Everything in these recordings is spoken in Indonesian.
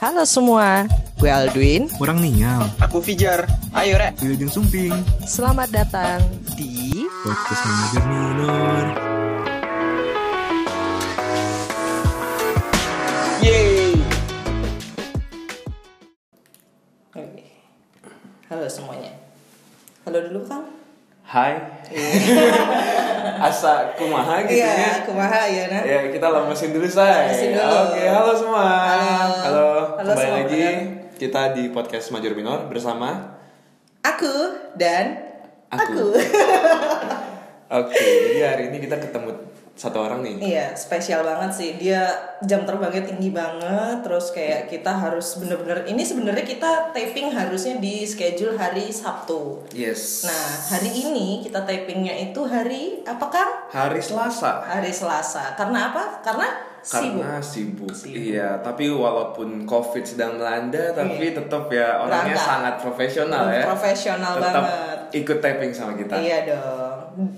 Halo semua, gue Aldwin. Kurang ninyam. Aku Fijar. Ayo, Rek. Wilujeng Sumping. Selamat datang di Podcast Manajer Minor. Yeay. Oke. Halo semuanya. Halo dulu Kang. Hai. Asa kumaha gitu ya. Iya, kumaha ya nah. Ya, kita lemesin dulu say. Lemesin dulu. Oke, halo semua. Halo. Halo. Halo Kembali semua lagi pendengar. kita di podcast Major Minor bersama Aku dan Aku. Oke, jadi hari ini kita ketemu satu orang nih. Iya, spesial banget sih. Dia jam terbangnya tinggi banget. Terus kayak kita harus bener-bener ini sebenarnya kita taping harusnya di schedule hari Sabtu. Yes. Nah, hari ini kita tapingnya itu hari apa Kang? hari Selasa. Hari Selasa. Karena apa? Karena sibuk. Karena sibuk. Sibuk. Iya, tapi walaupun Covid sedang melanda, tapi Iya. tetap ya orangnya Berangkat. sangat profesional ya. Profesional tetap banget. ikut taping sama kita. Iya dong.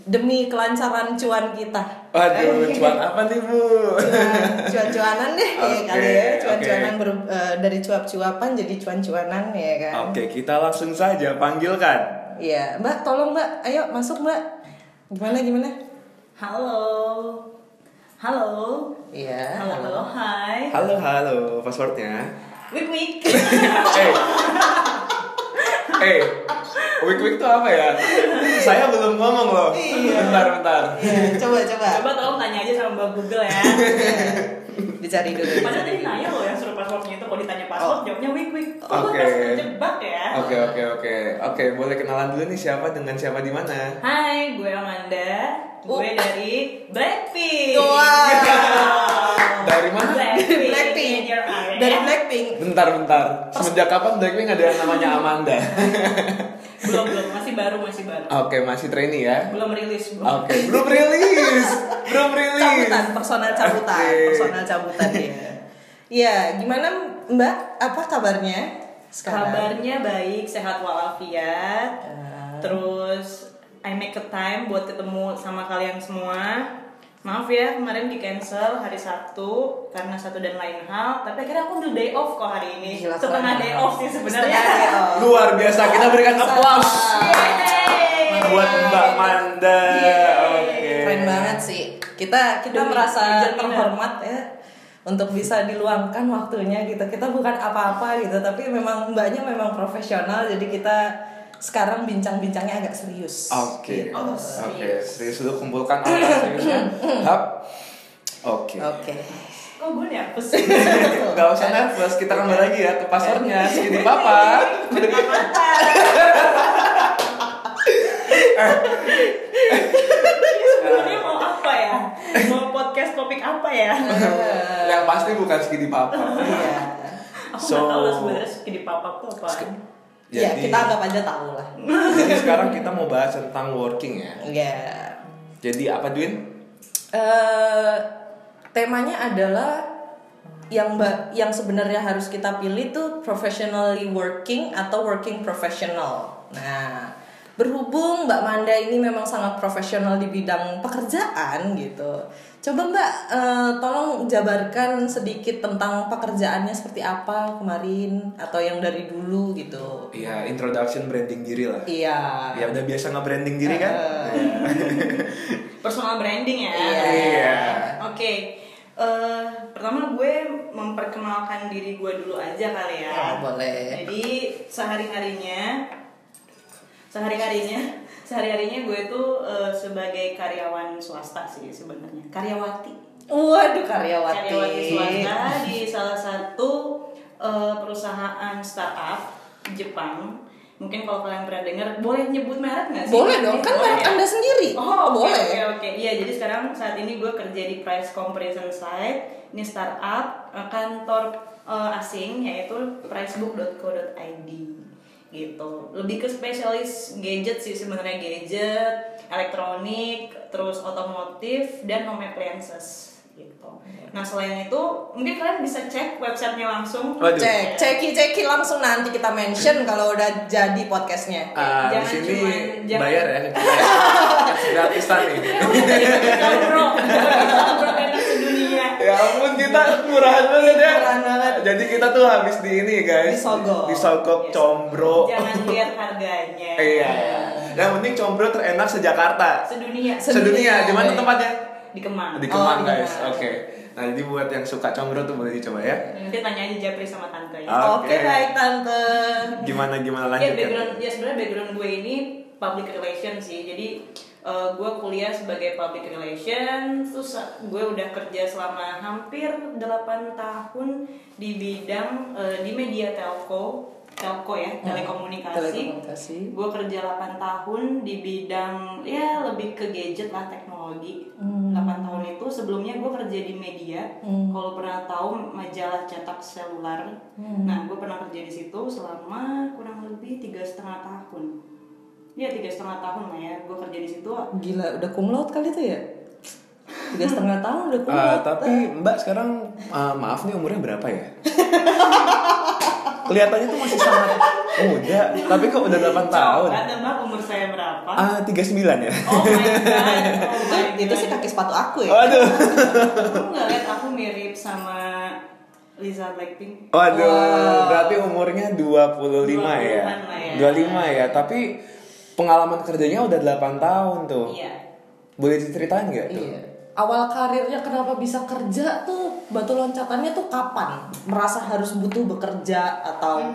Demi kelancaran cuan kita. Waduh, cuan apa nih bu? Cuan- cuan-cuanan deh ya Oke, kali ya. Cuan-cuanan oke. ber- eh, dari cuap-cuapan jadi cuan-cuanan ya kan. Oke, kita langsung saja panggilkan. Iya, Mbak, tolong Mbak, ayo masuk Mbak. Gimana gimana? Halo. Halo. Iya. Halo, halo, hai. Halo, halo, passwordnya. Wik wik. Eh, eh, week week itu apa ya? Saya belum ngomong loh. Iya. Bentar, bentar. Iya, coba coba. Coba tolong tanya aja sama Mbak Google ya. Dicari dulu. Padahal tadi nanya loh yang suruh passwordnya itu kalau ditanya password Oh. jawabnya wik wik. Oke. gue okay. jebak ya? Oke, oke, oke, oke. Boleh kenalan dulu nih siapa dengan siapa di mana? Hai, gue Amanda. Gue Oh. dari Blackpink. Wow. Dari mana? Blackpink. Blackpink. In your eye. Dari Blackpink. Bentar, bentar. Semenjak kapan Blackpink ada yang namanya Amanda? Belum belum masih baru masih baru. Oke, masih trainee ya. Belum rilis belum. Oke, belum rilis. Belum rilis. Cabutan, personal cabutan, Oke. personal cabutan ya. Iya, gimana Mbak? Apa kabarnya sekarang? Kabarnya baik, sehat walafiat. Ah. Terus I make a time buat ketemu sama kalian semua. Maaf ya kemarin di cancel hari Sabtu karena satu dan lain hal. Tapi akhirnya aku ambil day off kok hari ini. Gila, Setengah day off sih sebenarnya. Off. Luar biasa, kita berikan aplaus Yeay. buat Mbak Manda. Oke. Keren banget sih. Kita kita Demi merasa terhormat ya untuk bisa diluangkan waktunya gitu. Kita bukan apa-apa gitu, tapi memang mbaknya memang profesional jadi kita sekarang bincang-bincangnya agak serius. Oke. Gitu. Oke, serius dulu kumpulkan orang seriusnya. Hap. Oke. Oke. Kok gue nervous? Gak usah nervous, kita kembali lagi ya ke passwordnya segini papa. Sebenarnya mau apa ya? Mau podcast topik apa ya? Yang pasti bukan segini papa. Iya. Aku So- nggak tahu sebenarnya segini papa tuh apa. Iya, Jadi- kita anggap aja tahu lah. Jadi sekarang kita mau bahas tentang working ya. Iya. Jadi apa Dwin? eh temanya adalah yang yang sebenarnya harus kita pilih tuh professionally working atau working professional. Nah, berhubung Mbak Manda ini memang sangat profesional di bidang pekerjaan gitu. Coba Mbak eh, tolong jabarkan sedikit tentang pekerjaannya seperti apa kemarin atau yang dari dulu gitu. Iya, introduction branding diri lah. Iya. Ya udah biasa nge-branding diri kan? Personal branding ya. Iya. Oke. Eh, pertama gue memperkenalkan diri gue dulu aja kali ya. Oh, boleh. Jadi sehari harinya, sehari harinya, sehari harinya gue tuh eh, sebagai karyawan swasta sih sebenarnya. Karyawati. Waduh karyawati. Karyawati swasta di salah satu eh, perusahaan startup Jepang. Mungkin kalau kalian pernah dengar, boleh nyebut merek nggak sih? Boleh dong, kan merek ya? Anda sendiri. Oh, oke, boleh. Oke, oke. Iya, jadi sekarang saat ini gue kerja di price comparison site. Ini startup eh, kantor eh, asing yaitu pricebook.co.id gitu. Lebih ke spesialis gadget sih sebenarnya gadget, elektronik, terus otomotif dan home appliances gitu. Nah selain itu mungkin kalian bisa cek websitenya langsung. Waduh. Cek, ceki ceki langsung nanti kita mention kalau udah jadi podcastnya. Di Jangan sini cuman- jangan- bayar ya. Gratisan nih. Kamu bro, bro enak sedunia. Ya Ya ampun kita murahan banget ya. Murahan banget. Jadi kita tuh habis di ini guys. Disogok. Disogok Yes. combro. Jangan lihat harganya. Iya. Yang penting combro terenak sejakarta. Sedunia. Sedunia. Di mana tempatnya? Di Kemang. Di Oh, Kemang di guys. Kemang. Oke. Nah jadi buat yang suka combro tuh boleh dicoba ya. Nanti tanya aja Japri sama tante ya. Oke, Oke. baik tante. Gimana gimana Ya lanjut background ya sebenarnya background gue ini public relation sih. Jadi eh, gue kuliah sebagai public relation, terus gue udah kerja selama hampir 8 tahun di bidang eh, di media telco, telco ya, telekomunikasi. Telekomunikasi. Gue kerja 8 tahun di bidang ya lebih ke gadget lah teknologi. 8 tahun itu sebelumnya gue kerja di media. Kalau pernah tahu majalah cetak selular. Nah gue pernah kerja di situ selama kurang lebih tiga setengah tahun. Ya tiga setengah tahun lah ya. Gue kerja di situ. Gila, udah cum laude kali tuh ya? Tiga setengah tahun udah cum Ah, laude. tapi Mbak sekarang ah, maaf nih umurnya berapa ya? Kelihatannya tuh masih sangat muda, tapi kok udah 8 tahun. Coba tebak umur saya berapa? Ah, 39 ya? Oh my god. Oh itu, my itu God. sih kaki sepatu aku ya. Waduh. Aku nggak lihat aku mirip sama Lisa Blackpink. Waduh, Wow. berarti umurnya 25 ya. 25-an lah ya. 25 ya, tapi pengalaman kerjanya udah 8 tahun tuh. Iya. Boleh diceritain nggak tuh? Iya. Awal karirnya kenapa bisa kerja tuh batu loncatannya tuh kapan? Merasa harus butuh bekerja atau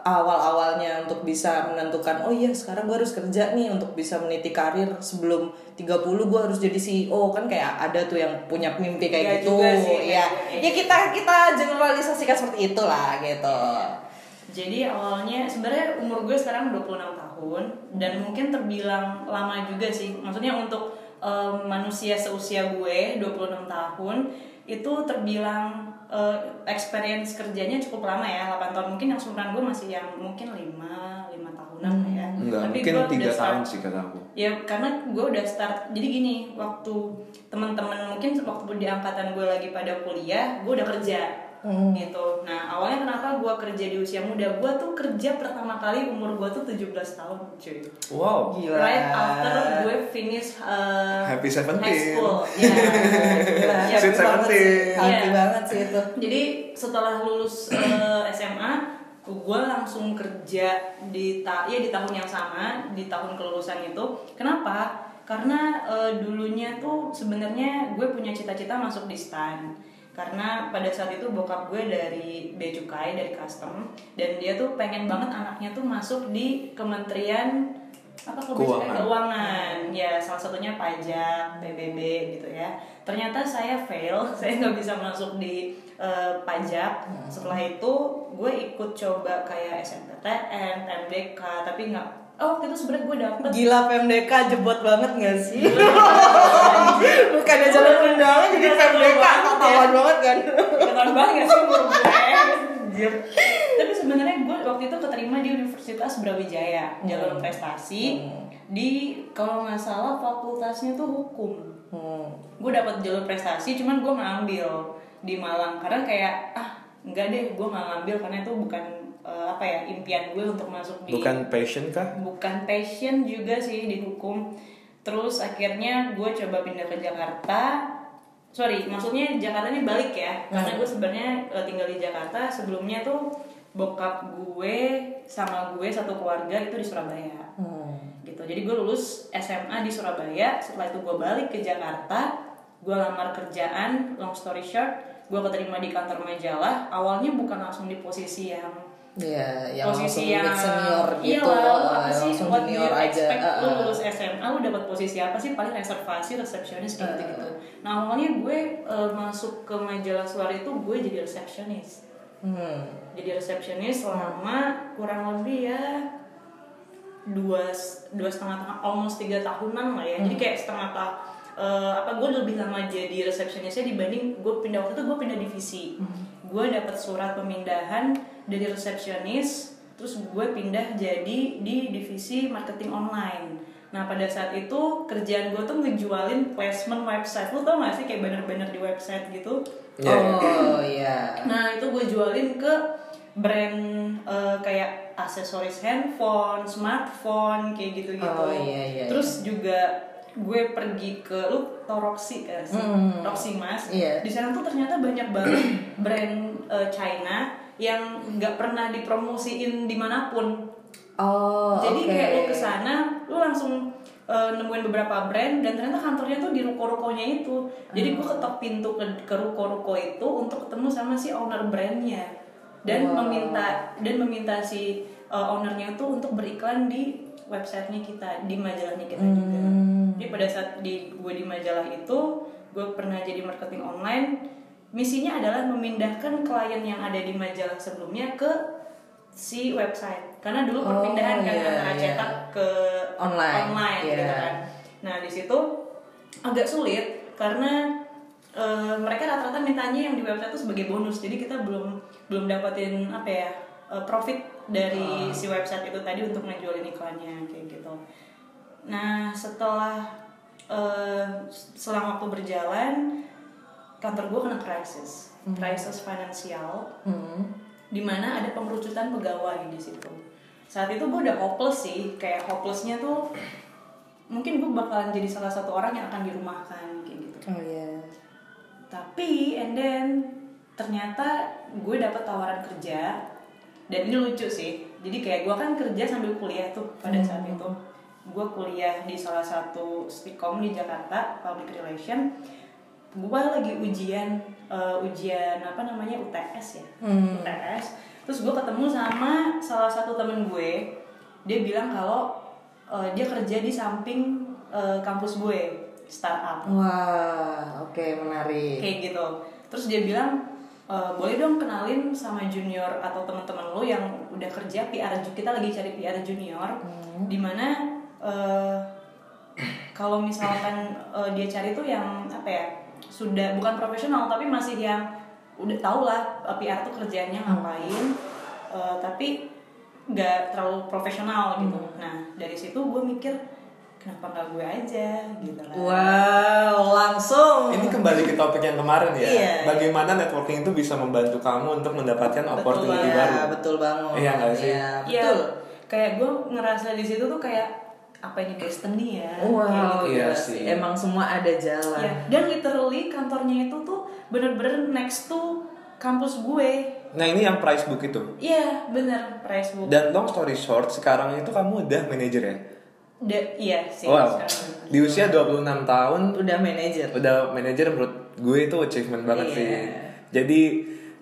awal-awalnya untuk bisa menentukan oh iya sekarang gue harus kerja nih untuk bisa meniti karir sebelum 30 gue harus jadi CEO kan kayak ada tuh yang punya mimpi kayak Iya gitu. juga sih, Iya. kayak Ya kita kita generalisasikan seperti itulah gitu. Jadi awalnya sebenarnya umur gue sekarang 26 tahun dan mungkin terbilang lama juga sih. Maksudnya untuk em, manusia seusia gue 26 tahun itu terbilang eh, experience kerjanya cukup lama ya 8 tahun mungkin yang seumuran gue masih yang mungkin 5 5 tahunan lah ya. Enggak, Tapi mungkin gue 3 udah tahun start- sih kata aku. Ya karena gue udah start jadi gini waktu teman-teman mungkin waktu di angkatan gue lagi pada kuliah gue udah kerja gitu. Nah awalnya kenapa gue kerja di usia muda gue tuh kerja pertama kali umur gue tuh 17 tahun cuy. Wow. Gila. Right after gue finish uh, Happy 17. high school. Ya. Gila, Ya, happy Sweet banget sih. 17. Happy Iya. banget sih itu. Jadi setelah lulus eh, SMA, gue langsung kerja di ta ya di tahun yang sama, di tahun kelulusan itu. Kenapa? Karena eh, dulunya tuh sebenarnya gue punya cita-cita masuk di stan. Karena pada saat itu bokap gue dari bea cukai dari custom dan dia tuh pengen banget anaknya tuh masuk di kementerian apa? Keuangan. keuangan ya salah satunya pajak PBB gitu ya ternyata saya fail saya nggak bisa masuk di eh, pajak setelah itu gue ikut coba kayak SNPTN MDK tapi nggak oh waktu itu sebenarnya gue dapet Gila PMDK jebot banget gak sih? Bukannya jalan undangan jadi PMDK ketahuan banget kan? ketahuan banget gak sih umur gue Anjir. tapi sebenarnya gue waktu itu keterima di Universitas Brawijaya jalur prestasi di kalau nggak salah fakultasnya tuh hukum Hmm. gue dapat jalur prestasi cuman gue nggak ambil di Malang karena kayak ah enggak deh gue nggak ngambil karena itu bukan eh, apa ya impian gue untuk masuk di Bukan passion kah? bukan passion juga sih di hukum. Terus akhirnya gue coba pindah ke Jakarta. Sorry maksudnya Jakarta ini balik ya. Karena gue sebenarnya eh, tinggal di Jakarta. Sebelumnya tuh bokap gue sama gue satu keluarga itu di Surabaya. Hmm. gitu. Jadi gue lulus SMA di Surabaya. Setelah itu gue balik ke Jakarta. Gue lamar kerjaan long story short gue keterima di kantor majalah. Awalnya bukan langsung di posisi yang Iya, yang posisi yang senior gitu, lah, lu eh, apa sih what do you junior aja. expect eh, lu eh. lulus SMA lu dapat posisi apa sih? Paling reservasi resepsionis gitu gitu nah awalnya gue eh, masuk ke majalah suara itu gue jadi resepsionis. Hmm. jadi resepsionis selama kurang lebih ya dua dua setengah tahun almost tiga tahunan lah ya. Jadi kayak setengah tahun apa gue lebih lama jadi resepsionisnya dibanding gue pindah waktu itu gue pindah divisi gue dapat surat pemindahan dari resepsionis terus gue pindah jadi di divisi marketing online nah pada saat itu kerjaan gue tuh ngejualin placement website lu tau gak sih kayak banner-banner di website gitu Iya. Oh iya. Nah itu gue jualin ke brand eh, kayak aksesoris handphone, smartphone kayak gitu-gitu. Oh, iya, iya, Terus juga gue pergi ke lu tau Roxy kan sih? Hmm. Roxy Mas. Iya. Di sana tuh ternyata banyak banget brand eh, China yang nggak pernah dipromosiin di mana pun. Oh, Jadi oke. kayak lu ke sana, lu langsung eh, nemuin beberapa brand dan ternyata kantornya tuh di ruko-rukonya itu. Jadi gue ketok pintu ke, ke ruko-ruko itu untuk ketemu sama si owner brandnya dan Wow. meminta dan meminta si eh, ownernya itu untuk beriklan di websitenya kita, di majalahnya kita juga. Jadi pada saat di gue di majalah itu, gue pernah jadi marketing online. Misinya adalah memindahkan klien yang ada di majalah sebelumnya ke si website. Karena dulu Oh, perpindahan kan iya, antara iya. cetak ke Online, online iya. gitu kan. Nah di situ agak sulit karena eh, mereka rata-rata mintanya yang di website itu sebagai bonus. Jadi kita belum belum dapatin apa ya eh, profit dari si website itu tadi untuk ngejualin iklannya kayak gitu. Nah setelah eh, selang waktu berjalan kantor gue kena krisis, krisis finansial Hmm. di mana ada pengerucutan pegawai di situ. Saat itu gue udah hopeless sih, kayak hopelessnya tuh mungkin gue bakalan jadi salah satu orang yang akan dirumahkan kayak gitu. Oh iya. Tapi and then ternyata gue dapet tawaran kerja dan ini lucu sih. Jadi kayak gue kan kerja sambil kuliah tuh pada saat itu. Gue kuliah di salah satu stikom di Jakarta, Public Relation. Gue lagi ujian eh, ujian apa namanya UTS ya, Hmm. UTS. Terus gue ketemu sama salah satu temen gue. Dia bilang kalau eh, dia kerja di samping eh, kampus gue, startup Wah, oke menarik. kayak gitu terus dia bilang "E, boleh dong kenalin sama junior atau teman-teman lo yang udah kerja PR kita lagi cari PR junior di mana eh, kalau misalkan eh, dia cari tuh yang apa ya sudah bukan profesional tapi masih yang udah tau lah eh, PR tuh kerjanya ngapain eh, tapi nggak terlalu profesional gitu nah dari situ gue mikir kenapa nggak gue aja gitu lah Wow, langsung. Ini kembali ke topik yang kemarin ya. Iya. Bagaimana networking itu bisa membantu kamu untuk mendapatkan opportunity Iya, baru. betul banget. Iya nggak sih? Iya, Iya, betul. kayak gue ngerasa di situ tuh kayak apa ini destiny ya? Kayak Wow, gitu. Iya sih. sih. Emang semua ada jalan. Iya, Dan literally kantornya itu tuh bener-bener next to kampus gue. Nah ini yang price book itu. Iya, bener price book. Dan long story short, sekarang itu kamu udah manajer ya? Da- iya sih. Wow. sekarang. Di usia 26 tahun, Udah manajer. udah manajer menurut gue itu achievement banget Iya. sih. Jadi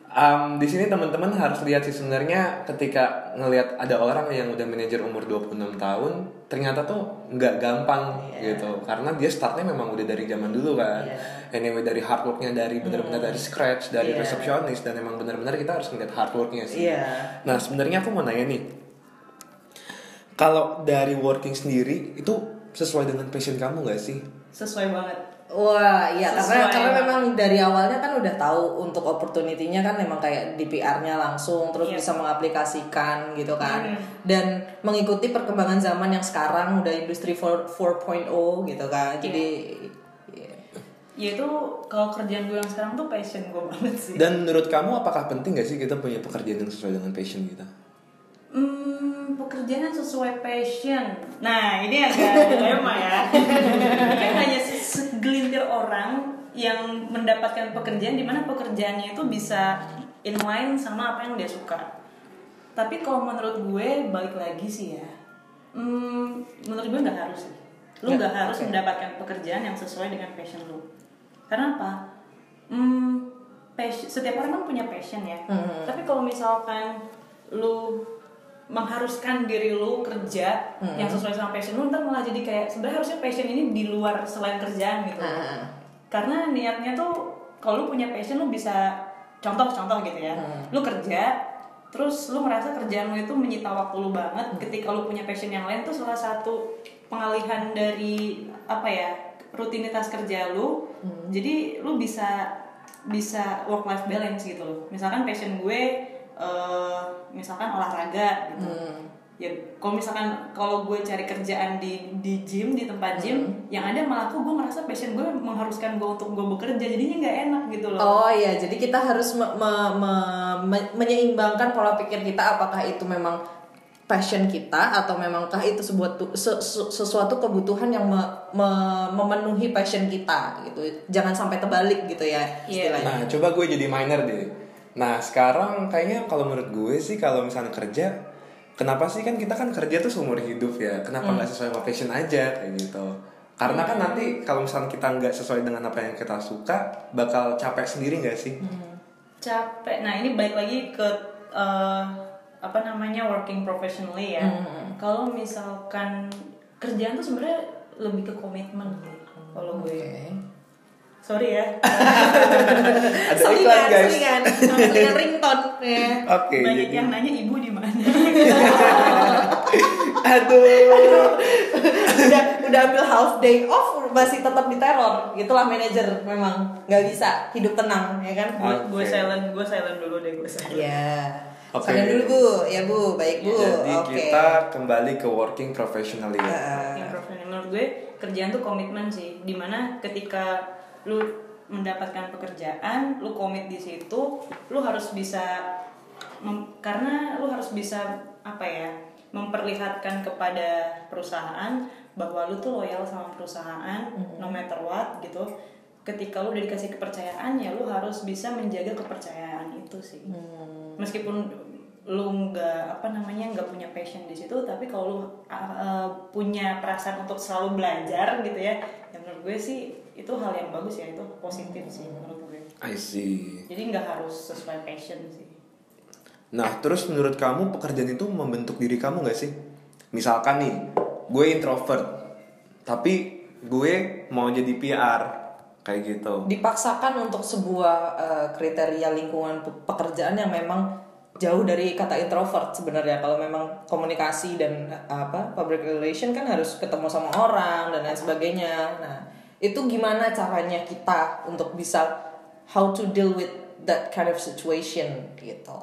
um, di sini teman-teman harus lihat sih sebenarnya ketika ngelihat ada orang yang udah manajer umur 26 tahun, ternyata tuh nggak gampang Iya. gitu. Karena dia startnya memang udah dari zaman dulu kan. Iya. Anyway dari hard worknya dari benar-benar dari scratch, dari Iya. resepsionis dan memang benar-benar kita harus ngeliat hard worknya sih. Iya. Nah sebenarnya aku mau nanya nih, kalau dari working sendiri itu sesuai dengan passion kamu gak sih? Sesuai banget. Wah, iya karena karena memang dari awalnya kan udah tahu untuk opportunity-nya kan memang kayak di PR-nya langsung terus Iya. bisa mengaplikasikan gitu kan. Hmm. Dan mengikuti perkembangan zaman yang sekarang udah industri 4 4.0 gitu kan. Jadi iya. Ya itu kalau kerjaan gue yang sekarang tuh passion gue banget sih. Dan menurut kamu apakah penting gak sih kita punya pekerjaan yang sesuai dengan passion kita? Hmm, pekerjaan yang sesuai passion. Nah, ini agak dilema ya. kan hanya se- segelintir orang yang mendapatkan pekerjaan di mana pekerjaannya itu bisa inline sama apa yang dia suka. Tapi kalau menurut gue balik lagi sih ya. Hmm, menurut gue nggak harus sih. Lu Nggak, harus oke. mendapatkan pekerjaan yang sesuai dengan passion lu. Karena apa? Hmm, passion, setiap orang kan punya passion ya. Hmm. Tapi kalau misalkan lu mengharuskan diri lu kerja Hmm. yang sesuai sama passion lu ntar malah jadi kayak sebenarnya harusnya passion ini di luar selain kerjaan gitu. Ah. karena niatnya tuh kalau lu punya passion lu bisa contoh-contoh gitu ya. Hmm. lu kerja terus lu merasa kerjaan lu itu menyita waktu lu banget. Ketika lu punya passion yang lain tuh salah satu pengalihan dari apa ya rutinitas kerja lu. Jadi lu bisa bisa work life balance gitu loh. Misalkan passion gue eh, misalkan olahraga gitu Hmm. ya kalau misalkan kalau gue cari kerjaan di di gym di tempat gym Hmm. yang ada malah aku gue merasa passion gue mengharuskan gue untuk gue bekerja jadinya nggak enak gitu loh Oh iya, jadi kita harus me- me- me- me- menyeimbangkan pola pikir kita apakah itu memang passion kita atau memangkah itu sebuah tu- se- se- sesuatu kebutuhan yang me- me- memenuhi passion kita gitu jangan sampai terbalik gitu ya Iya. istilahnya Nah, coba gue jadi miner deh. Nah, sekarang kayaknya kalau menurut gue sih kalau misalnya kerja, kenapa sih kan kita kan kerja tuh seumur hidup ya? Kenapa nggak sesuai sama passion aja kayak gitu? Karena kan nanti kalau misalnya kita nggak sesuai dengan apa yang kita suka, bakal capek sendiri nggak sih? capek nah ini balik lagi ke eh, apa namanya working professionally ya kalau misalkan kerjaan tuh sebenarnya lebih ke komitmen kalau gue Oke. Sorry ya. Ada iklan selingan guys. selingan selingan ringtone ya. Oke, banyak jadi yang nanya ibu di mana. Aduh. udah udah ambil half day off masih tetap di teror gitulah manajer memang. Nggak bisa hidup tenang ya kan? Gue gue silent gue silent dulu deh gue silent. Ya Oke. Salam dulu bu. Ya bu. Baik bu. Jadi oke. kita kembali ke working professionally. ya. Heeh. Yang profesional menurut gue kerjaan tuh komitmen sih. Di mana ketika lu mendapatkan pekerjaan lu komit di situ lu harus bisa mem- karena lu harus bisa apa ya memperlihatkan kepada perusahaan bahwa lu tuh loyal sama perusahaan no matter what gitu. Ketika lu udah dikasih kepercayaan ya lu harus bisa menjaga kepercayaan itu sih. Meskipun lu nggak apa namanya nggak punya passion di situ tapi kalau lu uh, punya perasaan untuk selalu belajar gitu ya yang menurut gue sih itu hal yang bagus ya itu positif sih menurut gue I see. jadi nggak harus sesuai passion sih Nah, terus menurut kamu pekerjaan itu membentuk diri kamu gak sih? Misalkan nih, gue introvert, tapi gue mau jadi PR, kayak gitu. dipaksakan untuk sebuah eh, kriteria lingkungan pe- pekerjaan yang memang jauh dari kata introvert sebenarnya kalau memang komunikasi dan eh, apa public relation kan harus ketemu sama orang dan lain sebagainya nah itu gimana caranya kita untuk bisa how to deal with that kind of situation gitu.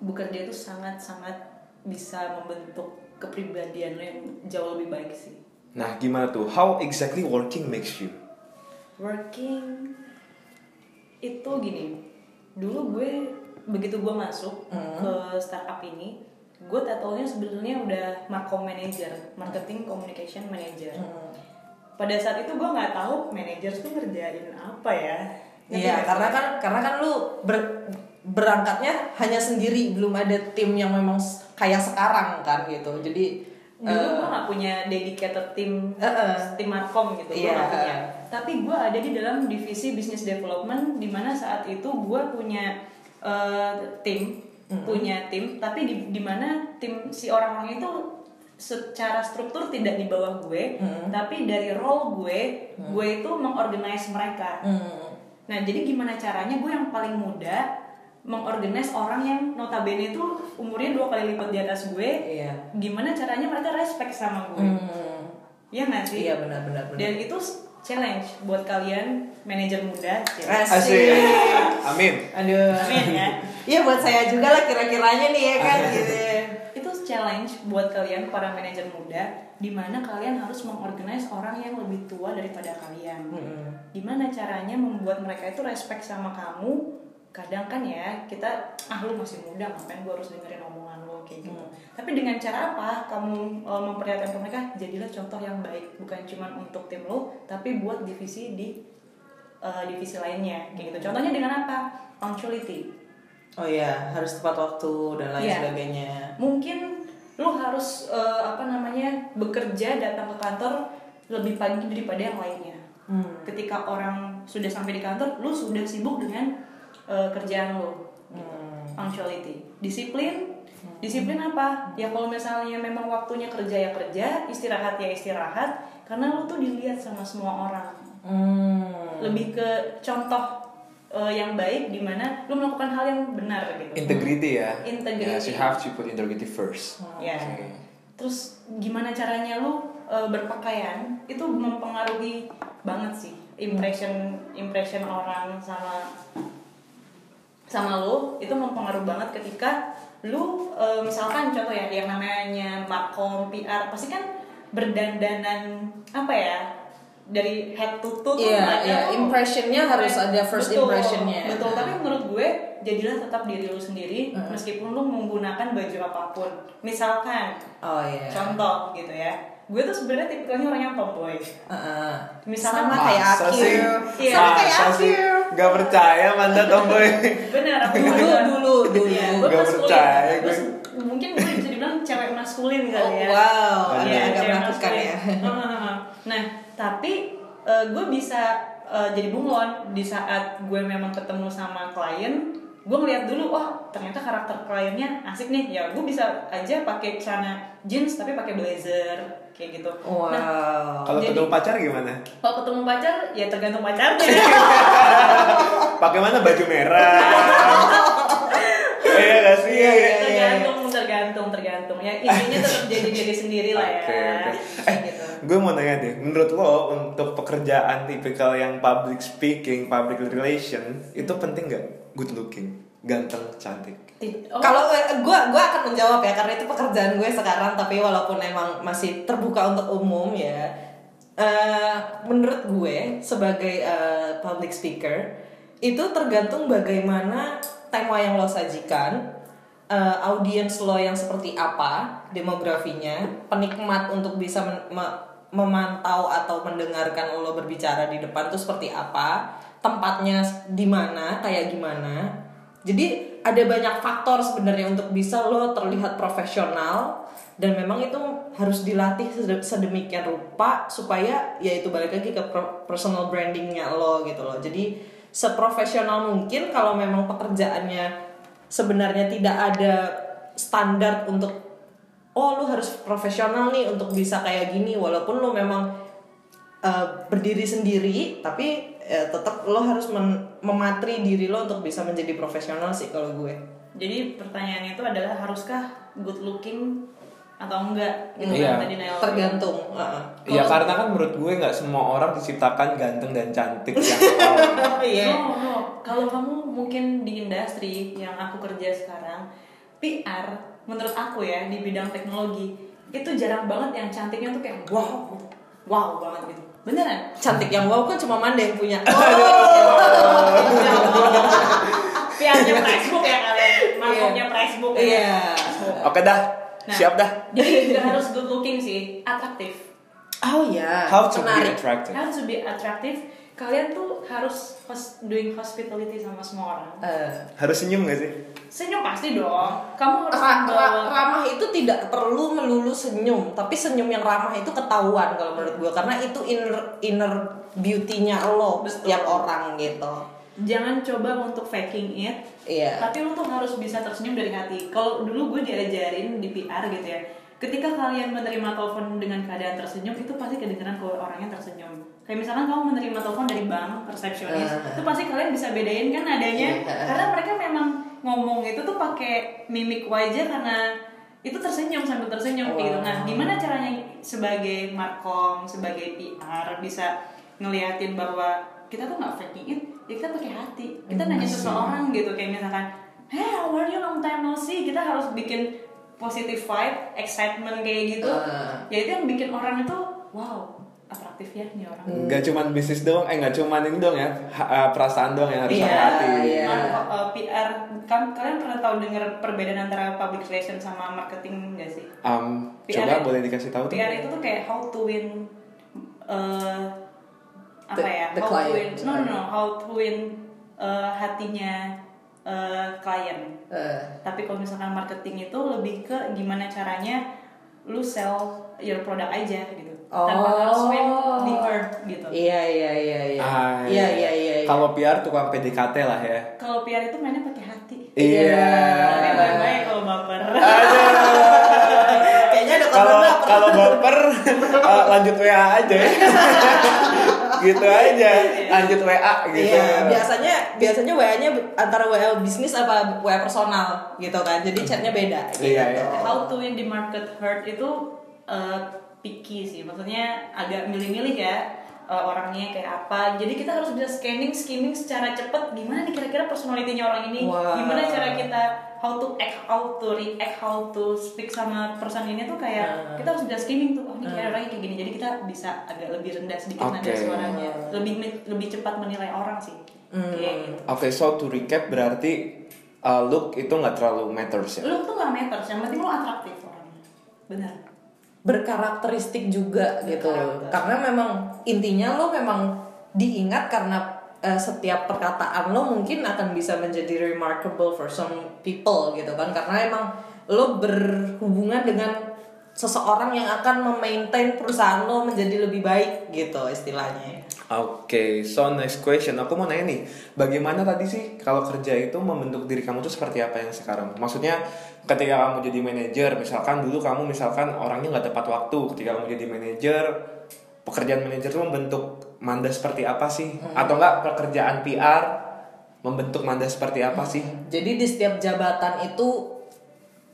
Bekerja itu sangat-sangat bisa membentuk kepribadian lo yang jauh lebih baik sih. Nah, gimana tuh? How exactly working makes you? working itu gini dulu gue begitu gue masuk ke startup ini gue titelnya sebenarnya udah markom manager marketing communication manager pada saat itu gue nggak tahu manager tuh ngerjain apa ya Iya, karena kan karena kan lu ber- berangkatnya hanya sendiri, belum ada tim yang memang kayak sekarang kan gitu. Jadi dulu eh, gue gak punya dedicated tim Eh, eh. tim markom gitu gue Iya, gak punya eh. tapi gue ada di dalam divisi business development di mana saat itu gue punya eh, tim punya tim tapi di di mana tim si orang-orang itu secara struktur tidak di bawah gue tapi dari role gue gue itu mengorganize mereka hmm, Nah, jadi gimana caranya gue yang paling muda mengorganize orang yang notabene itu umurnya dua kali lipat di atas gue. Iya. Gimana caranya mereka respect sama gue? hmm, Iya nggak sih? iya benar-benar benar. Dan itu challenge buat kalian manajer muda. Asik. Amin. Aduh. Amin ya. Iya buat saya juga lah kira-kiranya nih ya kan gitu. Challenge buat kalian para manajer muda di mana kalian harus mengorganize orang yang lebih tua daripada kalian. Gimana caranya membuat mereka itu respect sama kamu? Kadang kan ya kita ah lu masih muda ngapain gue harus dengerin omongan lo kayak gitu. Tapi dengan cara apa kamu uh, memperlihatkan ke mereka jadilah contoh yang baik bukan cuma untuk tim lo tapi buat divisi di uh, divisi lainnya kayak gitu. Contohnya dengan apa? Punctuality Oh iya, harus tepat waktu dan lain Iya. sebagainya. mungkin lu harus eh, apa namanya bekerja datang ke kantor lebih pagi daripada yang lainnya. Hmm. ketika orang sudah sampai di kantor lu sudah sibuk dengan eh, kerjaan lu Hmm. punctuality. Disiplin. Disiplin apa? Ya kalau misalnya memang waktunya kerja ya kerja. Istirahat ya istirahat. Karena lu tuh dilihat sama semua orang. Hmm. lebih ke contoh eh, yang baik di mana lu melakukan hal yang benar gitu Integrity ya. Integrity. Yes, you have to put integrity first. Ya. Terus gimana caranya lu uh, berpakaian itu mempengaruhi banget sih impression impression orang sama sama lu itu mempengaruhi banget ketika lu uh, misalkan contoh ya yang namanya markom PR pasti kan berdandanan apa ya dari head to toe tuh iya, tuh impressionnya harus ada first Betul, impressionnya. betul Nah. tapi menurut gue jadilah tetap diri lu sendiri Hmm. meskipun lu menggunakan baju apa pun misalkan Oh iya. contoh gitu ya gue tuh sebenarnya tipikalnya orang yang tomboy Heeh. Misalkan sama kayak aku. Sama kayak aku. Gak percaya Manda tomboy bener aku Dulu, dulu, dulu. Iya, gue Gak percaya gue. Mungkin gue bisa dibilang cewek maskulin kali Oh, ya wow, Iya, agak menakutkan maskulin. ya. Nah tapi eh, gue bisa eh, jadi bunglon di saat gue memang ketemu sama klien gue ngeliat dulu wah ternyata karakter kliennya asik nih ya gue bisa aja pakai celana jeans tapi pakai blazer kayak gitu Wow. nah Kalau Jadi- ketemu pacar gimana? kalau ketemu pacar ya tergantung pacarnya Pakai mana baju merah? Iya gak sih? Iya, iya, iya. tergantung tergantung tergantung ya intinya tetap jadi diri sendiri lah ya Oke, oke. Eh, gitu gue mau nanya deh, menurut lo untuk pekerjaan tipikal yang public speaking, public relation, itu penting gak? Good looking, ganteng, cantik. Oh, Kalau gue gue akan menjawab ya karena itu pekerjaan gue sekarang tapi walaupun emang masih terbuka untuk umum ya. eh, menurut gue sebagai eh, public speaker itu tergantung bagaimana tema yang lo sajikan, eh, audiens lo yang seperti apa, demografinya, penikmat untuk bisa men- me- memantau atau mendengarkan lo berbicara di depan itu seperti apa, tempatnya di mana, kayak gimana. Jadi ada banyak faktor sebenarnya untuk bisa lo terlihat profesional dan memang itu harus dilatih sede- sedemikian rupa supaya ya itu balik lagi ke personal brandingnya lo gitu loh. Jadi seprofesional mungkin kalau memang pekerjaannya sebenarnya tidak ada standar untuk oh lu harus profesional nih untuk bisa kayak gini. Walaupun lu memang uh, berdiri sendiri tapi ya, tetap lo harus mematri diri lo untuk bisa menjadi profesional sih kalau gue. Jadi pertanyaannya itu adalah haruskah good looking atau enggak gitu Iya. kan tadi Nail tergantung uh-uh. Ya Kalau- karena kan menurut gue nggak semua orang diciptakan ganteng dan cantik yang Oh, iya No, no. Kalau kamu mungkin di industri yang aku kerja sekarang, PR menurut aku ya di bidang teknologi itu jarang banget yang cantiknya tuh kayak wow, wow banget gitu. Beneran? cantik yang wow kan cuma Manda yang punya PR-nya Facebook ya kalian, markupnya Facebook ya. iya Oke dah, Nah. siap dah. Jadi nggak harus good looking sih, atraktif. oh ya How to be menarik attractive? Harus to be atraktif. Kalian tuh harus hos- doing hospitality sama semua orang. Eh, Harus senyum gak sih? Senyum pasti dong. Kamu harus ra- ra- ramah itu tidak perlu melulu senyum tapi senyum yang ramah itu ketahuan kalau menurut gue karena itu inner inner beauty-nya lo Betul. setiap orang gitu jangan coba untuk faking it iya tapi lu tuh harus bisa tersenyum dari hati kalau dulu gue diajarin di PR gitu ya ketika kalian menerima telepon dengan keadaan tersenyum itu pasti kedengeran kalau orangnya tersenyum kayak misalkan kamu menerima telepon dari bank resepsionis Ah. itu pasti kalian bisa bedain kan adanya Iya. karena mereka memang ngomong itu tuh pakai mimik wajah karena itu tersenyum sambil tersenyum Wow. gitu nah gimana caranya sebagai markom sebagai PR bisa ngeliatin bahwa kita tuh nggak faking it ya kita pakai hati kita Hmm, nanya seseorang gitu kayak misalkan hey how are you long time no see kita harus bikin positive vibe excitement kayak gitu Ah. ya itu yang bikin orang itu wow atraktif ya nih orang Gak cuman bisnis doang, eh gak cuman ini doang ya, ha- eh, perasaan doang yang harus Iya, pakai hati. iya. Nah, kok, uh, PR kan kalian pernah tahu dengar perbedaan antara public relation sama marketing nggak sih? Um, PR coba boleh dikasih tahu tuh? PR itu tuh kayak how to win uh, apa The- ya? the how client. to win no no no how to win uh, hatinya uh, klien. Eh, Tapi kalau misalkan marketing itu lebih ke gimana caranya lu sell your product aja gitu. Tanpa Oh. harus win the heart gitu. iya iya iya iya Ah, iya iya iya iya. Kalau PR tukang PDKT lah ya. Kalau PR itu mainnya pakai hati. Iya. Tapi baik-baik kalau baper. kayaknya ada Kalau baper. kalau baper eh, lanjut WA aja. gitu aja. Lanjut WA gitu. Iya, biasanya biasanya WA-nya antara WA bisnis apa WA personal gitu kan. Jadi chatnya beda gitu. Iya, iya. How to win the market heart itu uh, picky sih, maksudnya agak milih-milih ya. Uh, orangnya kayak apa jadi kita harus bisa scanning skimming secara cepat gimana nih kira-kira personalitinya orang ini Wow. gimana cara kita how to act how to react how to speak sama person ini tuh kayak Hmm. kita harus bisa skimming tuh oh ini kayak orangnya kayak gini jadi kita bisa agak lebih rendah sedikit nada Oke. suaranya lebih lebih cepat menilai orang sih Hmm. gitu Oke, so to recap berarti uh, look itu nggak terlalu matters ya? lu tuh gak matters yang penting lu atraktif orangnya benar berkarakteristik juga gitu. Karena memang intinya lo memang diingat karena eh, setiap perkataan lo mungkin akan bisa menjadi remarkable for some people gitu kan. Karena emang lo berhubungan dengan seseorang yang akan memaintain perusahaan lo menjadi lebih baik gitu istilahnya Oke, so next question. Aku mau nanya nih, bagaimana tadi sih kalau kerja itu membentuk diri kamu tuh seperti apa yang sekarang? Maksudnya ketika kamu jadi manajer, misalkan dulu kamu misalkan orangnya nggak tepat waktu, ketika kamu jadi manajer, pekerjaan manajer tuh membentuk Manda seperti apa sih? Atau enggak pekerjaan PR membentuk Manda seperti apa sih? jadi di setiap jabatan itu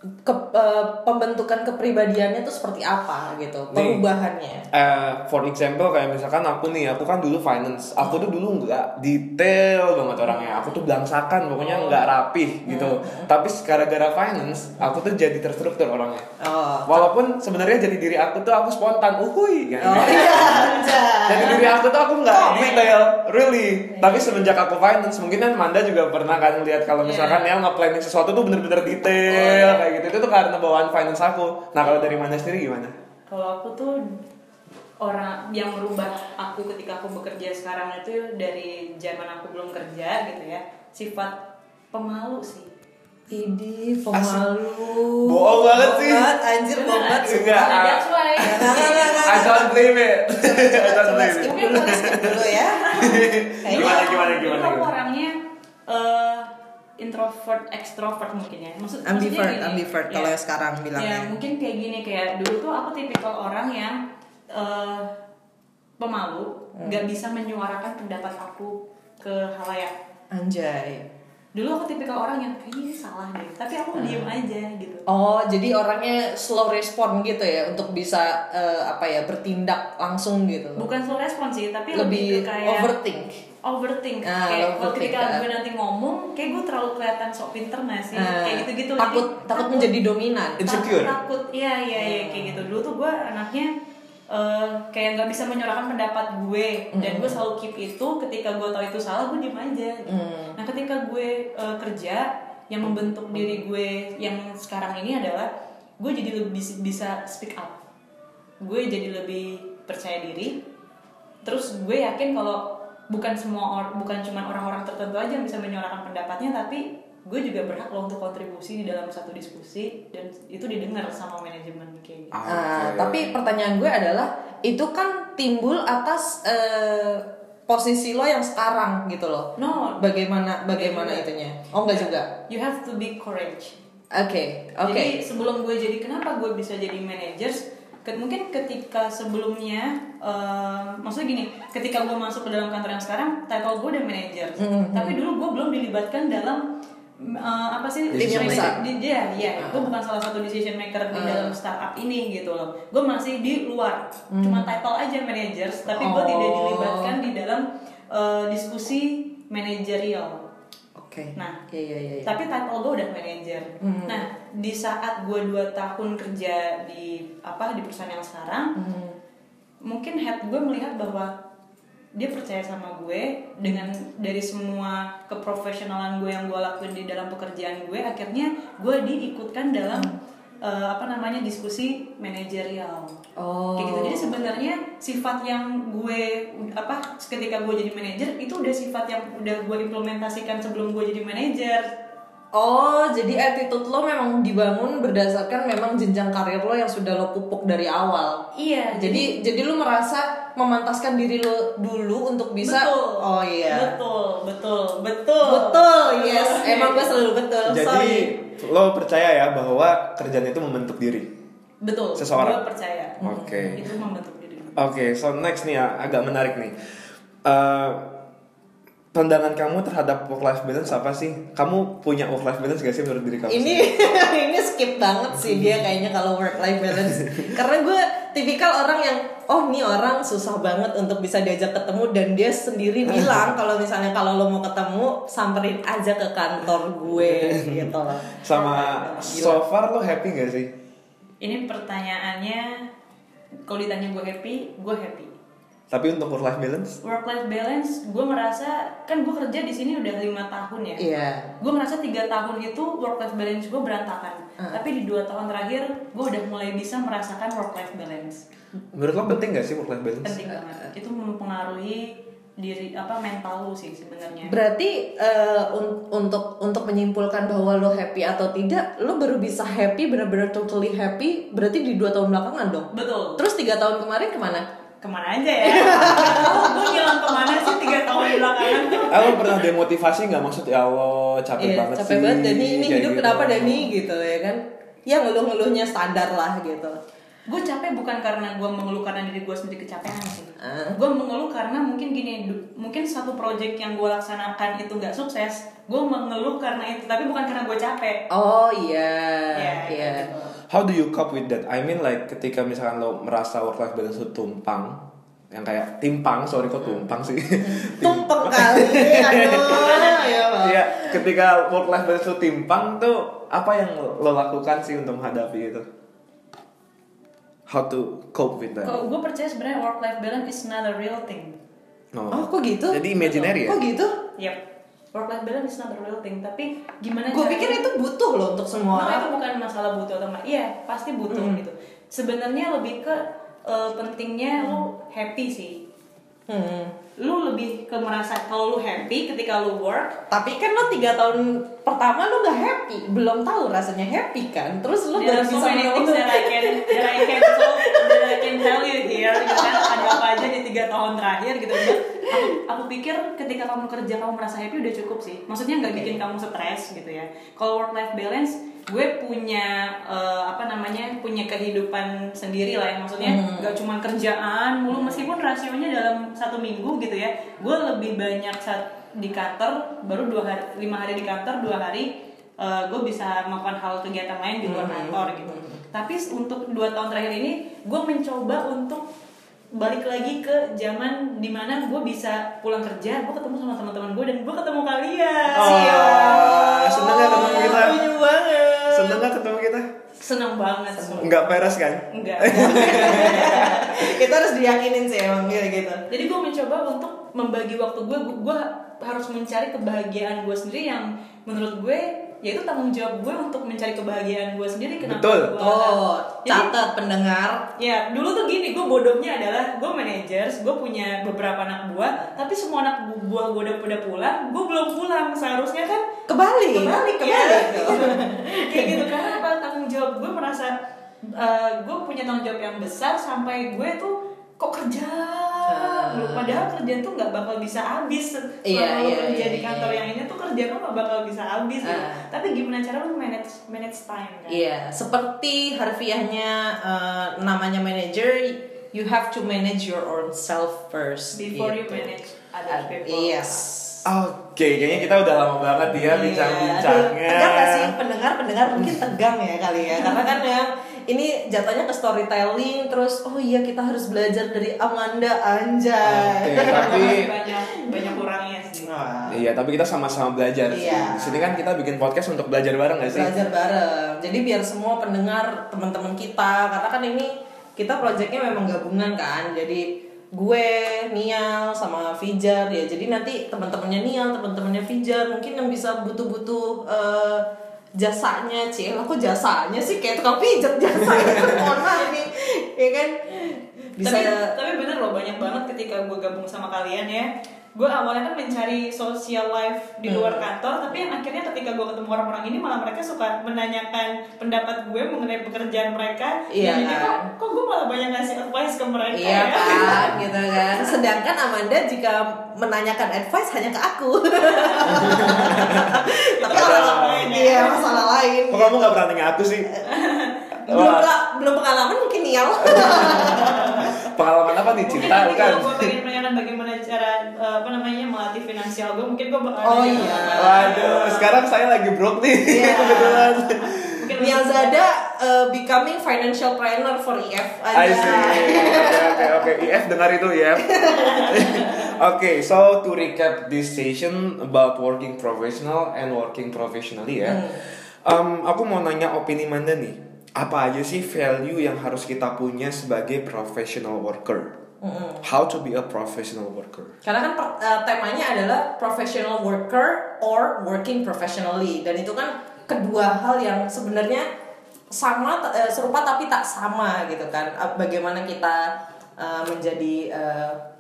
ke, eh, pembentukan kepribadiannya tuh seperti apa gitu Nih. perubahannya Eh, for example kayak misalkan aku nih, aku kan dulu finance, aku tuh dulu nggak detail banget orangnya, aku tuh belangsakan, pokoknya nggak rapih gitu. Tapi gara-gara finance, aku tuh jadi terstruktur orangnya. oh Walaupun sebenarnya jadi diri aku tuh aku spontan, uhui kan. Oh iya. Jadi diri aku tuh aku nggak detail, really. Tapi semenjak aku finance, mungkin kan Manda juga pernah kan lihat kalau misalkan dia nge-planning sesuatu tuh bener-bener detail kayak gitu. Itu tuh karena bawaan finance aku. Nah kalau dari Manda sendiri gimana? Kalau aku tuh orang yang merubah aku ketika aku bekerja sekarang itu dari zaman aku belum kerja gitu ya sifat pemalu sih Idi pemalu. Bohong banget sih. Banget, anjir bohong banget. Enggak. sumpah. Nah, nggak, nggak. I don't believe it. I don't skip it. dulu, skip dulu ya. Gimana, gimana, gimana, gimana? orangnya eh, introvert extrovert mungkin ya maksud maksudnya ambivert, gini, ambivert ya. kalau sekarang bilangnya. Ya mungkin kayak gini kayak dulu tuh aku tipikal orang yang eh, pemalu, Hmm. nggak bisa menyuarakan pendapat aku ke halayak. Anjay. Dulu aku tipikal orang yang kayaknya ini salah deh, tapi aku Hmm. diem aja gitu. Oh, jadi orangnya slow respon gitu ya untuk bisa eh, apa ya bertindak langsung gitu. Bukan slow respon sih, tapi lebih, lebih kayak overthink. overthink. Ah, kayak kalau ketika ah. gue nanti ngomong, kayak gue terlalu kelihatan sok pinter nggak sih? Ah, kayak gitu-gitu. Takut Jadi, takut menjadi dominan. Insecure. takut, takut iya iya iya kayak gitu dulu tuh gue anaknya eh, kayak nggak bisa menyuarakan pendapat gue. Dan gue selalu keep itu ketika gue tahu itu salah gue diem aja gitu. Mm. nah ketika gue eh, kerja yang membentuk diri gue yang sekarang ini adalah gue jadi lebih bis- bisa speak up. Gue jadi lebih percaya diri. Terus gue yakin kalau bukan semua or- bukan cuma orang-orang tertentu aja yang bisa menyuarakan pendapatnya tapi gue juga berhak loh untuk kontribusi di dalam satu diskusi dan itu didengar sama manajemen kayak gitu. Ah, Oke. tapi pertanyaan gue adalah itu kan timbul atas eh, posisi lo yang sekarang gitu loh. No, Bagaimana bagaimana juga. itunya? Oh enggak juga. you have to be courage. Oke, oke. Jadi sebelum gue jadi kenapa gue bisa jadi managers? Mungkin ketika sebelumnya, eh, maksudnya gini, ketika gue masuk ke dalam kantor yang sekarang, title gue udah manager. Mhm. Tapi dulu gue belum dilibatkan dalam eh, apa sih? Tim yang besar. Di, dia, ya, gue bukan salah satu decision maker di Ah. dalam startup ini gitu loh. Gue masih di luar, cuma title aja managers, tapi gue Hmm. Oh. tidak dilibatkan di dalam eh, diskusi manajerial. Oke. Nah, Iya iya iya. tapi title gue udah manajer. Hmm. Nah, di saat gue 2 tahun kerja di apa di perusahaan yang sekarang, Hmm. mungkin head gue melihat bahwa dia percaya sama gue dengan dari semua keprofesionalan gue yang gue lakuin di dalam pekerjaan gue, akhirnya gue diikutkan dalam eh, apa namanya diskusi manajerial. Oh. Kayak gitu. Jadi sebenarnya sifat yang gue apa ketika gue jadi manajer itu udah sifat yang udah gue implementasikan sebelum gue jadi manajer. Oh, jadi attitude lo memang dibangun berdasarkan memang jenjang karir lo yang sudah lo pupuk dari awal. Iya, Jadi jadi lo merasa memantaskan diri lo dulu untuk bisa betul. Oh iya. Betul, betul, betul. Betul, yes. Emang gue selalu betul. Jadi Sorry. lo percaya ya bahwa kerjaan itu membentuk diri. betul. Seseorang. Gue percaya. Oke. Itu membentuk diri. Oke, so next nih ya agak menarik nih. Eh, pandangan kamu terhadap work life balance apa sih? Kamu punya work life balance gak sih menurut diri kamu? Ini ini skip banget sih dia kayaknya kalau work life balance. Karena gue tipikal orang yang oh ini orang susah banget untuk bisa diajak ketemu dan dia sendiri bilang kalau misalnya kalau lo mau ketemu samperin aja ke kantor gue gitu loh. Sama so far lo happy gak sih? Ini pertanyaannya kalau ditanya gue happy, gue happy. Tapi untuk work life balance? Work life balance, gue merasa kan gue kerja di sini udah lima tahun ya. Iya. Gue merasa tiga tahun itu work life balance gue berantakan. Ah. Tapi di dua tahun terakhir gue udah mulai bisa merasakan work life balance. Menurut lo penting gak sih work life balance? Penting banget. Itu mempengaruhi diri apa mental lu sih sebenarnya. Berarti eh, un- untuk untuk menyimpulkan bahwa lo happy atau tidak, lo baru bisa happy benar-benar totally happy berarti di dua tahun belakangan dong. Betul. Terus tiga tahun kemarin ke mana? Ke mana aja ya? gue ngilang ke mana sih tiga tahun belakangan tuh? Lo pernah demotivasi gak maksud ya Allah capek Iya, banget capek sih banget Dani ini hidup gitu. kenapa Dani gitu ya kan? Ya ngeluh-ngeluhnya standar lah gitu. Gue capek bukan karena gue mengeluh karena diri gue sendiri kecapean sih. Ah. Gue mengeluh karena mungkin gini, mungkin satu project yang gue laksanakan itu nggak sukses. Gue mengeluh karena itu, tapi bukan karena gue capek. Oh iya, Ya, iya. gitu. How do you cope with that? I mean like ketika misalkan lo merasa work life balance lo tumpang yang kayak timpang, sorry kok tumpang sih. Tumpeng kali, aduh, ya. Iya, ketika work life balance lo timpang tuh apa yang lo lakukan sih untuk menghadapi itu? How to cope with that? Kalau gue percaya sebenarnya work life balance is not a real thing. No. Oh kok gitu? Jadi imaginary ya? Kok gitu? Yep. Work life balance is not a real thing. Tapi gimana? Gue pikir itu butuh loh untuk semua No, orang. itu bukan masalah butuh atau enggak. Iya, pasti butuh Hmm. gitu. Sebenarnya lebih ke eh, pentingnya lo happy sih. Hmm. Lu lebih ke merasa kalau lu happy ketika lu work, Tapi kan lo tiga tahun pertama lo gak happy, belum tahu rasanya happy kan? Terus lo there baru so bisa many things mengeluh. that I can that I can so that I can tell you here gitu kan ada apa aja di tiga tahun terakhir gitu aku aku pikir ketika kamu kerja kamu merasa happy udah cukup sih. Maksudnya nggak bikin kamu stres gitu ya. Kalau work life balance gue punya eh, apa namanya punya kehidupan sendiri lah ya. Maksudnya nggak cuma kerjaan mulu meskipun rasionya dalam satu minggu gitu ya. Gue lebih banyak saat di kantor baru dua hari lima hari di kantor dua hari gue bisa melakukan hal kegiatan lain di luar kantor gitu. Tapi untuk dua tahun terakhir ini, gue mencoba untuk balik lagi ke zaman di mana gue bisa pulang kerja, gue ketemu sama teman-teman gue dan gue ketemu kalian. Oh, seneng gak ketemu kita? Setuju banget. Seneng gak ketemu kita? Seneng banget. Enggak peres kan? Enggak. Kita harus diyakinin sih emang gitu gitu. Jadi gue mencoba untuk membagi waktu gue, gue harus mencari kebahagiaan gue sendiri yang menurut gue yaitu tanggung jawab gue untuk mencari kebahagiaan gue sendiri. Kenapa Betul. gue- Oh, Jadi- catat pendengar. Ya, dulu tuh gini, gue bodohnya adalah gue managers, gue punya beberapa anak buah, tapi semua anak bu- buah gue udah udah pulang, gue belum pulang. Seharusnya kan Kebalik, kebalik ya. kebalik. Kayak gitu karena apa? Tanggung jawab gue merasa gue punya tanggung jawab yang besar sampai gue tuh kok kerja Lu, padahal kerjaan tuh nggak bakal bisa habis Iya, iya, kerja iya, di kantor iya. yang ini tuh kerjaan lu nggak bakal bisa habis gitu. Ah. tapi gimana cara lu manage manage time kan Iya, seperti harfiahnya eh, namanya manager, you have to manage your own self first. before you gitu. manage other people Yes. Oke, kayaknya kita udah lama banget ya Iya, bincang-bincangnya. Tegang gak sih pendengar pendengar mungkin tegang ya kali ya karena kan yang ini jatuhnya ke storytelling terus oh iya kita harus belajar dari Amanda anjay. Oke, tapi banyak banyak kurangnya sih Nah, Iya, tapi kita sama-sama belajar sih. Iya. Di sini kan kita bikin podcast untuk belajar bareng gak sih? belajar bareng. Jadi biar semua pendengar teman-teman kita karena kan ini kita proyeknya memang gabungan kan. Jadi gue, Nial sama Fijar ya. Jadi nanti teman-temannya Nial, teman-temannya Fijar mungkin yang bisa butuh-butuh eh, jasanya, Cil. Aku jasanya sih kayak tukang pijat. Mohon maaf nih. Ya kan? Bisa tapi tapi bener loh banyak banget ketika gue gabung sama kalian ya gue awalnya kan mencari social life di luar Hmm. kantor tapi yang akhirnya ketika gue ketemu orang-orang ini malah mereka suka menanyakan pendapat gue mengenai pekerjaan mereka Iya dan ini kan? kok kok gue malah banyak ngasih advice ke mereka Iya ya kan, gitu kan. Sedangkan Amanda jika menanyakan advice hanya ke aku. Tapi masalah kalau lain ya. iya masalah lain. Kok kamu gak pernah nanya aku sih? belum belum pengalaman mungkin Nial. pengalaman apa nih? mungkin Cinta bukan? kalau gue pengen menanyakan bagaimana cara eh, apa namanya melatih finansial gue mungkin gue bakal Oh, iya. Waduh, sekarang saya lagi broke nih Iya. kebetulan. mungkin Nial Zada uh, becoming financial planner for EF I aja. see. Oke oke oke. IF dengar itu ya. Oke, so to recap this session about working professional and working professionally ya. Um, aku mau nanya opini Manda nih. Apa aja sih value yang harus kita punya sebagai professional worker? How to be a professional worker? Karena kan per- uh, temanya adalah professional worker or working professionally dan itu kan kedua hal yang sebenarnya sama uh, serupa tapi tak sama gitu kan. Uh, Bagaimana kita uh, menjadi uh,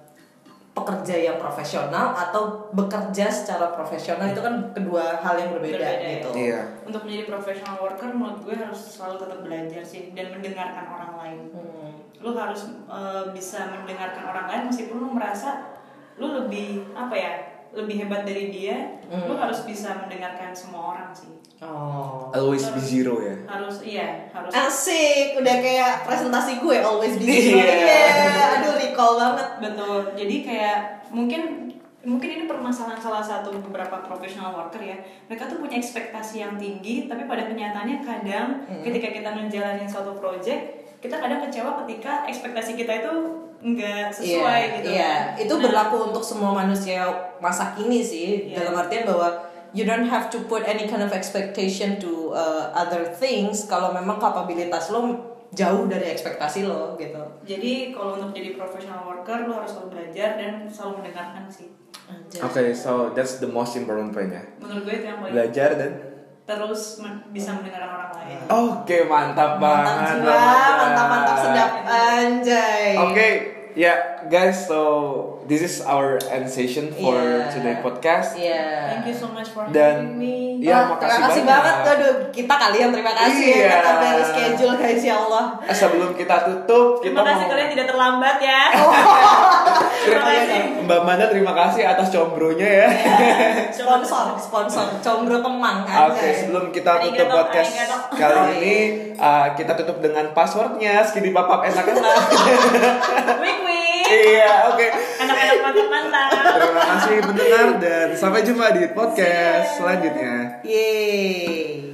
pekerja yang profesional atau bekerja secara profesional itu kan kedua hal yang berbeda, Berbeda, ya. gitu. Iya. Untuk menjadi professional worker menurut gue harus selalu tetap belajar sih dan mendengarkan orang lain. Hmm. Lu harus eh, bisa mendengarkan orang lain meskipun lu merasa lu lebih apa ya lebih hebat dari dia, Hmm. lu harus bisa mendengarkan semua orang sih. Oh. Always be zero ya. Harus iya harus. Asik, udah kayak presentasi gue always be Iya. zero. Iya, aduh recall banget. Betul. Jadi kayak mungkin mungkin ini permasalahan salah satu beberapa professional worker ya. Mereka tuh punya ekspektasi yang tinggi, tapi pada kenyataannya kadang ketika kita menjalani suatu project, kita kadang kecewa ketika ekspektasi kita itu nggak sesuai Iya, gitu. Iya, kan. itu Nah, berlaku untuk semua manusia masa kini sih. Iya. Dalam artian bahwa you don't have to put any kind of expectation to uh, other things kalau memang kapabilitas lo jauh dari ekspektasi lo gitu. Jadi kalau untuk jadi professional worker, lo harus selalu belajar dan selalu mendengarkan sih. Oke, so that's the most important point ya. Menurut gue itu yang paling Belajar dan terus men- bisa mendengarkan orang lain. Oke, mantap Mantap banget. jiwa, mantap mantap sedap anjay. Oke, ya guys, so this is our end session for Iya. today podcast. Iya. Thank you so much for Dan having me. ya Wah, makasih terima kasih banyak. banget. Aduh, kita kalian terima kasih Iya. ya kita dari schedule guys ya Allah. Eh, sebelum kita tutup, kita Terima kasih mau kalian tidak terlambat ya. terima kasih. kasih Mbak Manda terima kasih atas combronya ya. Sponsor, sponsor, combro kemang Oke, anjay. sebelum kita tutup Arigato, podcast arigato. kali Oh, ini, uh, kita tutup dengan passwordnya Skidi Papap enak-enak. Wik wik. Iya, oke. Anak-anak mantap mantap. Terima kasih mendengar dan sampai jumpa di podcast selanjutnya. Yeay.